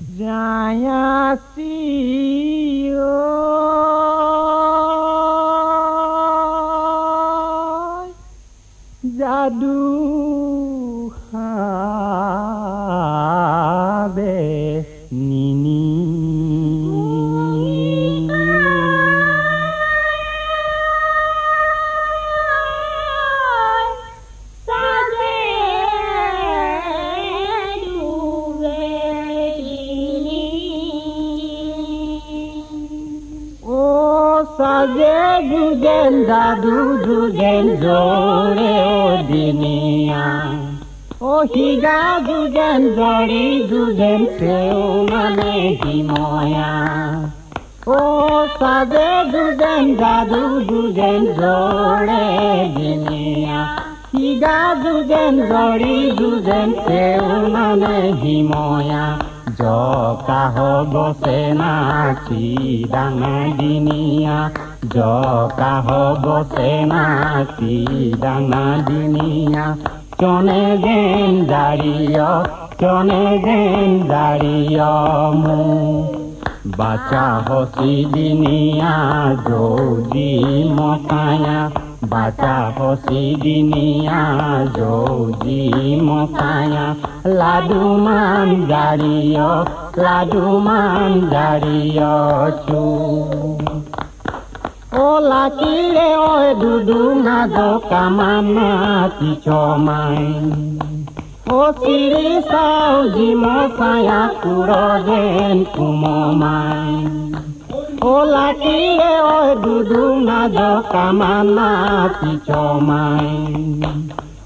जयसि जादू দুজেন দাদু, দুজেন জোরে ও দিনিয়া। ও হিগা দুজেন জড়ি, দুজেন সেও মানে হিময়া। ও সাজে দুজেন দাদু, দুজেন জোরে দিনিয়া। হিগা দুজেন জড়ি, দুজেন সেও মানে হিময়া। জকাহ বসে নাচি ডাঙা দিনিয়া। জকাহ বসে নাচি ডাঙা দিনিয়া চনে গেন দাঁড়িয়, চনে গেন দাঁড়িয় মু। বাচা হসি দিনিয়া যদি মতায়া বাচা হসি দিনিয়া যদি মতায়া। লাডু মান দাঁড়িয় লাডু মান দাঁড়িয় চু। ওই দুদু না দোকামানা পিছমাই ও সিরি সাউ জিমো সায়া কুড়ো দেন কুমমাই ও লাকিরে ওই দুদু না দোকামানা পিছমাই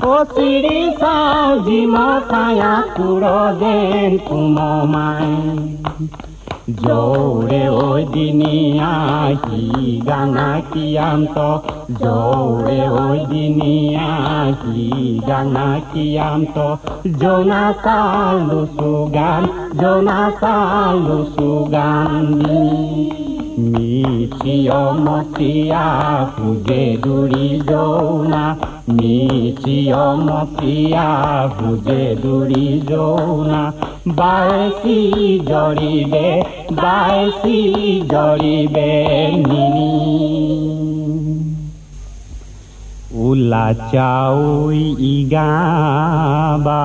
ও সিরি সাউ জিমো সায়া কুড়ো দেন কুমমাই জোরে ওই দিনিয়া কি গানা কিয়ান্ত জোরে ওই দিনিয়া কি গানা কিয়ান্ত জোনা কালু সুগান, জোনা কালু সুগান মিছিয় মতিয়া হুজে দুরি যৌনা মিছিয় মতিয়া হুজে দুরি যৌনা বাইসি জড়িবে বাইসি জড়িবে নিনি। উলা চাউই ইগাবা।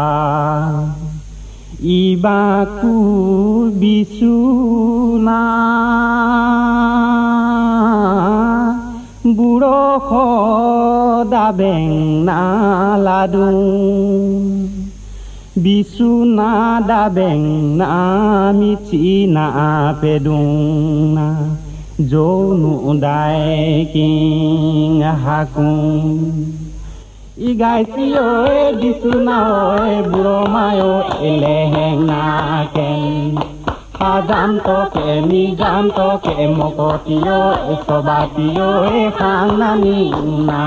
ইবাকু বিচুনা বুড়ো সদাবেং না লাডু। বিচুনা দাবেং না মিচি না পেদুনা। যৌনু দাই কিং হাকুং। ইগাইছি ঐ দিছো না ঐ বুঢ়ো মায়ো এলেহেঙা কেন? সাজাম তকে, নিজাম তকে মকতিয় চবাতিয় খাং নানি না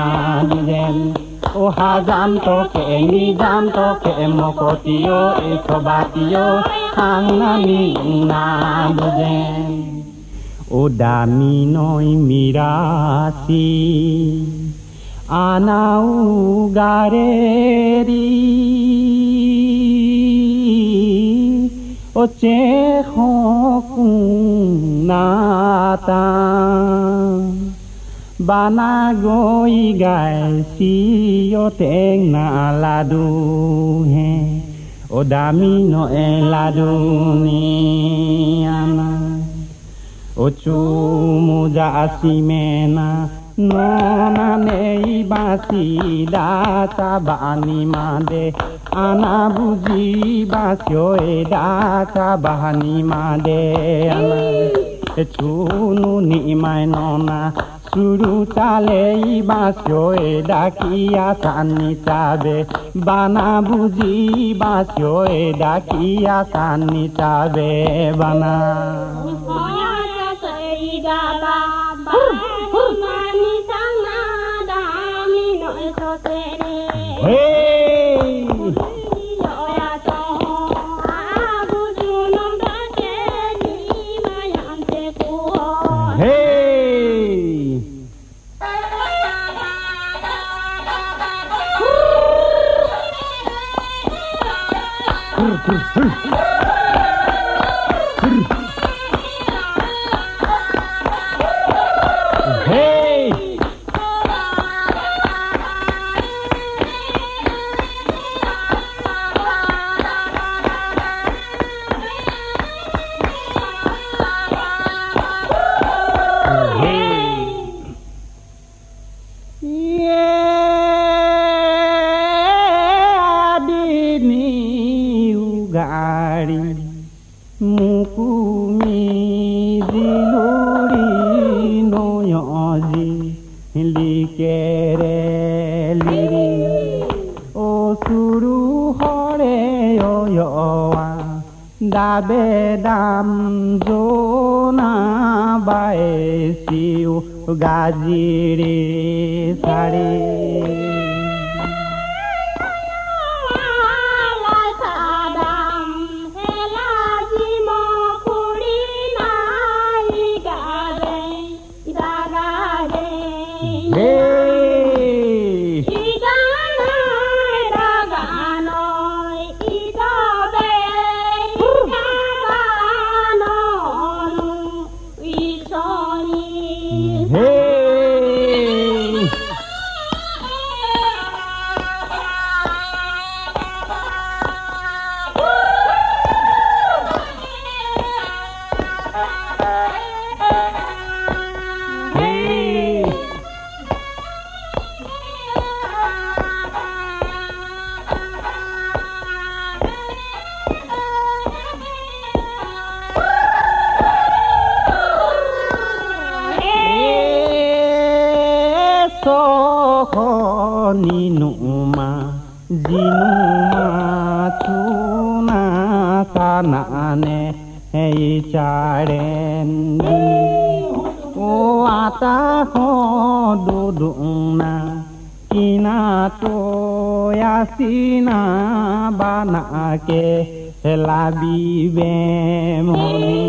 যেন ও হাজাম তকে, নিজাম তকে মকতিয় চবাতিয় খাং নানি না বুঝেন ও দামি নয় মিরাসি গারেরি ও চেহ নাতা বানা গই গাইছি না লাডু হে। ও দামি নয় লাডু নিয়ানা। ও চুমুজা আসিমেনা ননা নেই বাসি ডাচা বানি মাদে, আনা বুঝি বাসিও এ ডাচা বাহানি মাদে আনা চুনু নিমাই ননা সুরু চালে বাসিও এ ডাকিয়া সানি চাবে। বানা বুঝি বাসিও এ ডাকিয়া সানি চাবে, বানা। 헤이 헤이 굴굴굴 লিকেরে লিরি। ও সুরু হরে অয়ৱা দাবে দাম জোনা বায়ে চিউ গাজিরে চাৰে Kanane hei charendi o ata ho duduna kina to yasina banake labi bemoni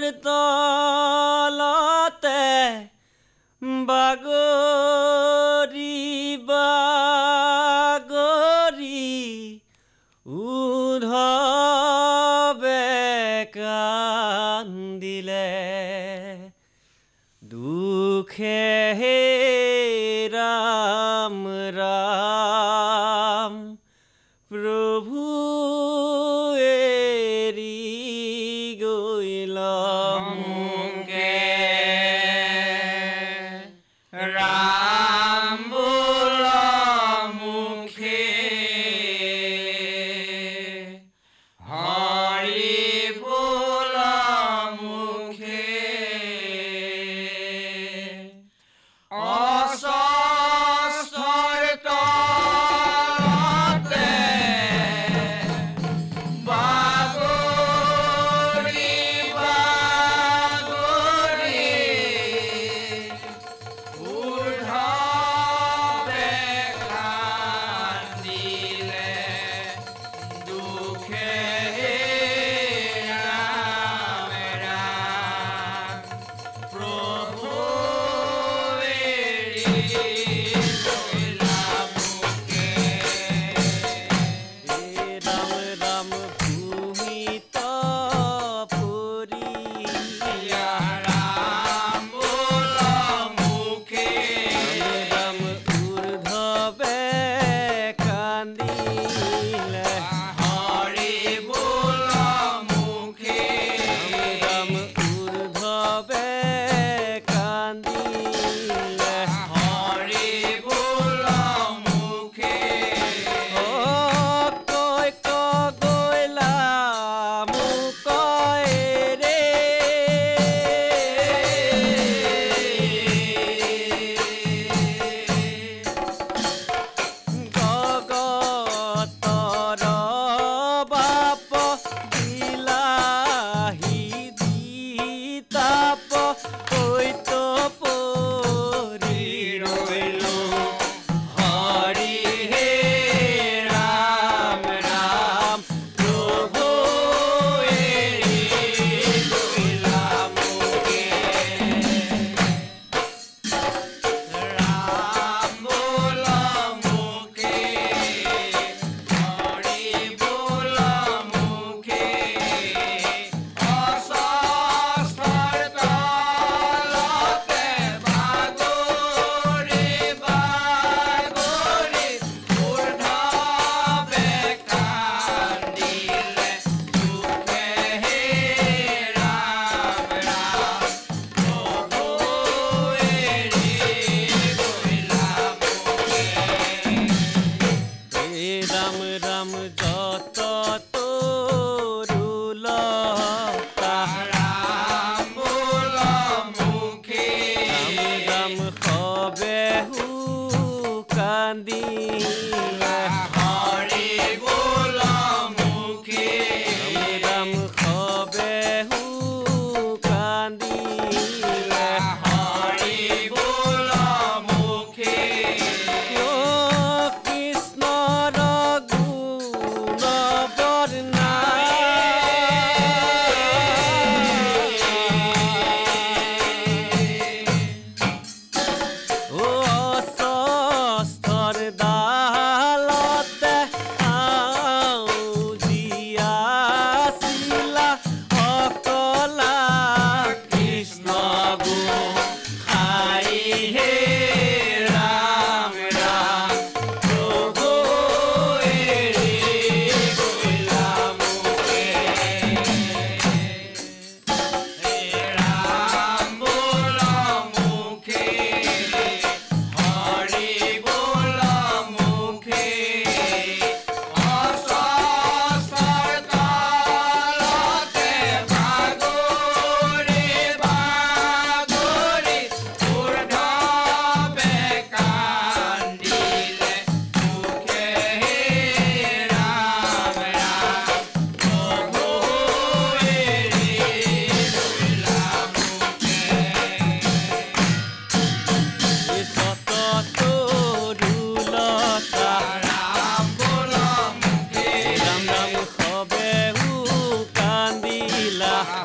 অসস্তর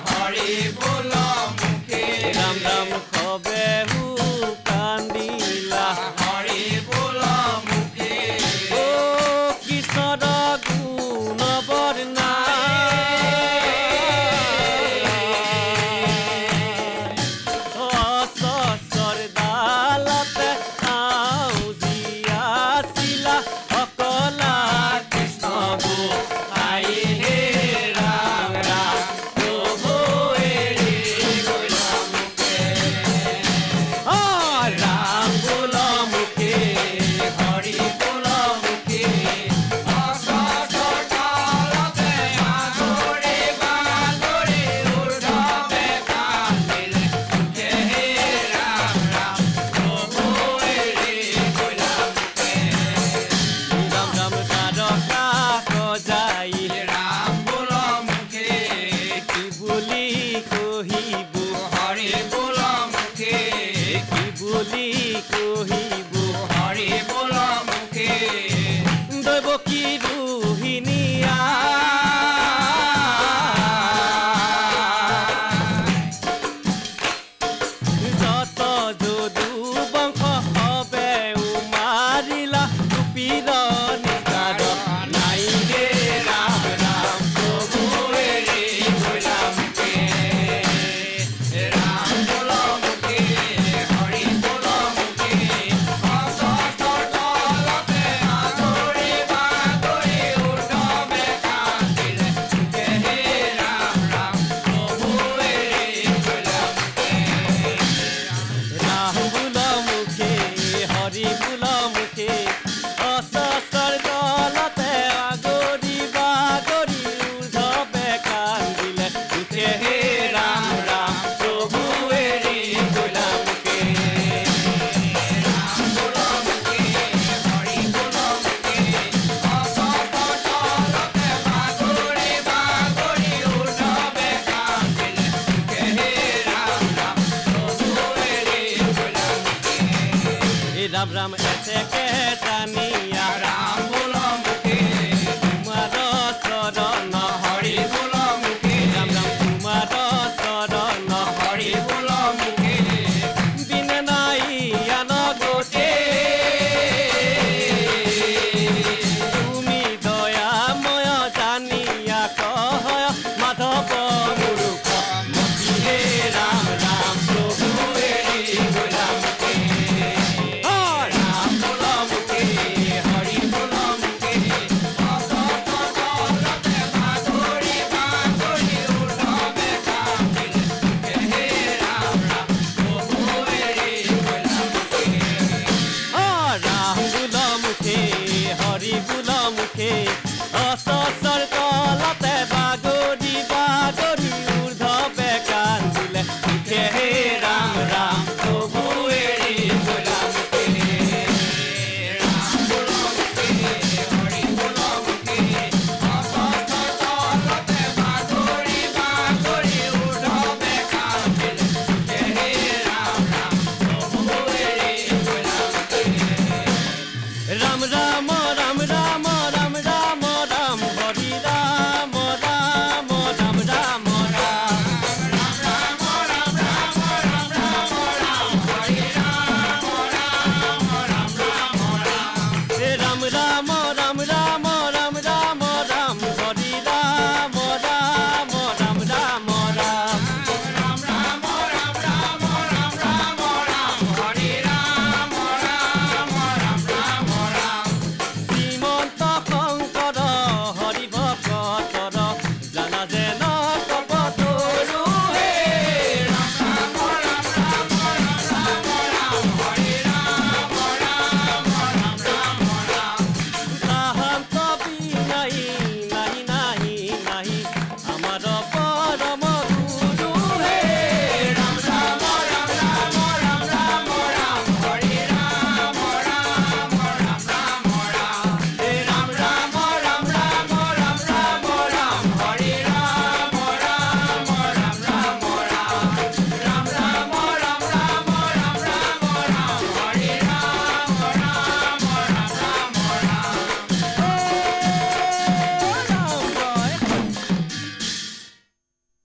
কান্দিলা Hari बुला मुखे आशा सर